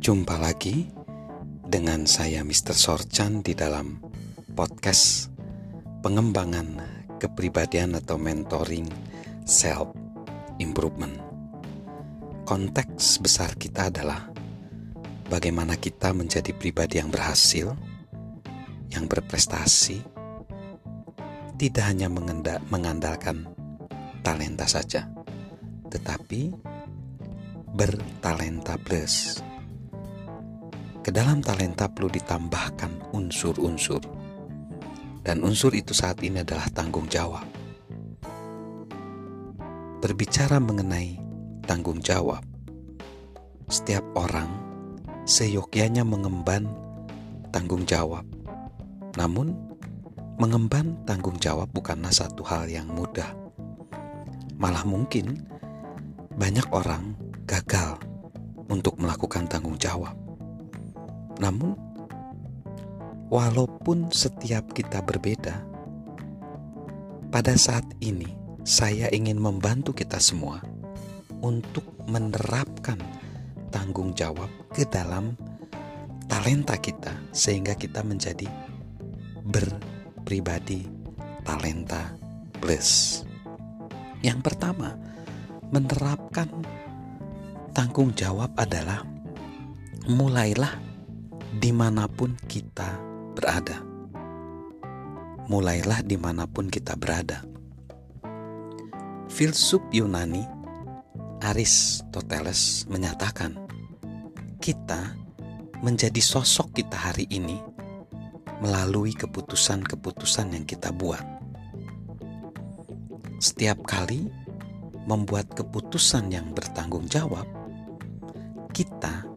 Jumpa lagi dengan saya Mr. Sorchan di dalam podcast pengembangan kepribadian atau mentoring self improvement. Konteks besar kita adalah bagaimana kita menjadi pribadi yang berhasil, yang berprestasi, tidak hanya mengandalkan talenta saja, tetapi bertalenta plus. Ke dalam talenta perlu ditambahkan unsur-unsur. Dan unsur itu saat ini adalah tanggung jawab. Berbicara mengenai tanggung jawab, setiap orang seyogyanya mengemban tanggung jawab. Namun, mengemban tanggung jawab bukanlah satu hal yang mudah. Malah mungkin banyak orang gagal untuk melakukan tanggung jawab. Namun, walaupun setiap kita berbeda, pada saat ini saya ingin membantu kita semua untuk menerapkan tanggung jawab ke dalam talenta kita, sehingga kita menjadi berpribadi talenta plus. Yang pertama, menerapkan tanggung jawab adalah mulailah di mana pun kita berada. Mulailah di mana pun kita berada. Filsuf Yunani Aristoteles menyatakan, kita menjadi sosok kita hari ini melalui keputusan-keputusan yang kita buat. Setiap kali membuat keputusan yang bertanggung jawab, kita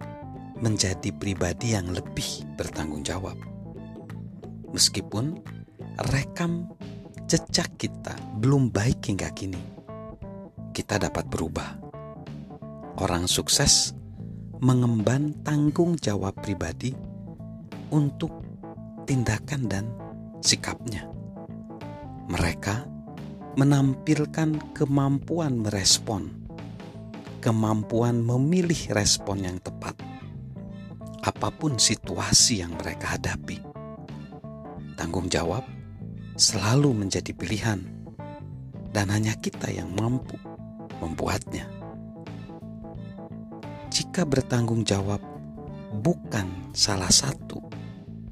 menjadi pribadi yang lebih bertanggung jawab. Meskipun rekam jejak kita belum baik hingga kini, kita dapat berubah. Orang sukses mengemban tanggung jawab pribadi untuk tindakan dan sikapnya. Mereka menampilkan kemampuan merespon, kemampuan memilih respon yang tepat apa pun situasi yang mereka hadapi. Tanggung jawab selalu menjadi pilihan, dan hanya kita yang mampu membuatnya. Jika bertanggung jawab bukan salah satu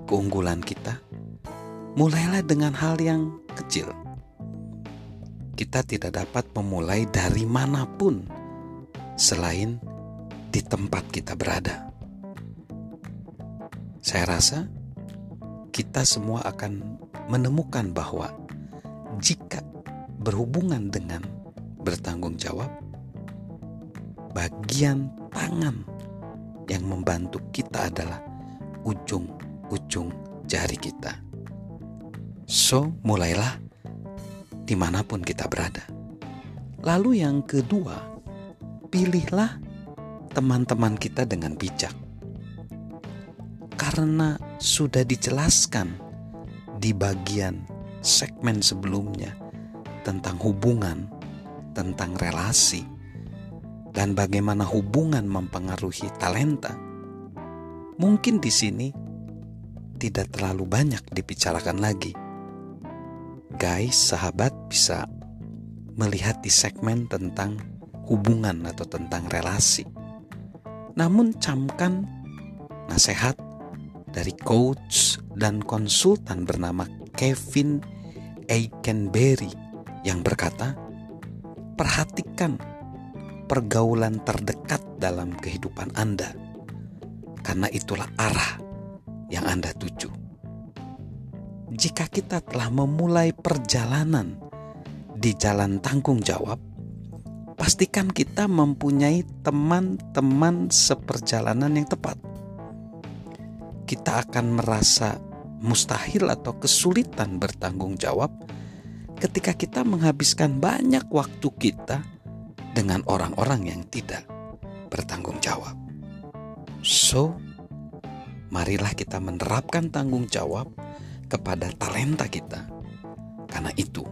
keunggulan kita, mulailah dengan hal yang kecil. Kita tidak dapat memulai dari mana pun selain di tempat kita berada. Saya rasa kita semua akan menemukan bahwa jika berhubungan dengan bertanggung jawab, bagian tangan yang membantu kita adalah ujung-ujung jari kita. So, mulailah di mana pun kita berada. Lalu, yang kedua, pilihlah teman-teman kita dengan bijak karena sudah dijelaskan di bagian segmen sebelumnya tentang hubungan, tentang relasi, dan bagaimana hubungan mempengaruhi talenta. Mungkin di sini tidak terlalu banyak dibicarakan lagi. Guys, sahabat bisa melihat di segmen tentang hubungan atau tentang relasi. Namun camkan nasihat dari coach dan konsultan bernama Kevin Aikenberry yang berkata, "Perhatikan pergaulan terdekat dalam kehidupan Anda, karena itulah arah yang Anda tuju." Jika kita telah memulai perjalanan di jalan tanggung jawab, pastikan kita mempunyai teman-teman seperjalanan yang tepat kita akan merasa mustahil atau kesulitan bertanggung jawab ketika kita menghabiskan banyak waktu kita dengan orang-orang yang tidak bertanggung jawab. So, marilah kita menerapkan tanggung jawab kepada talenta kita, karena itu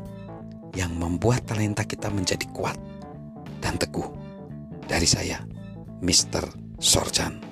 yang membuat talenta kita menjadi kuat dan teguh. Dari saya, Mr. Sorjan.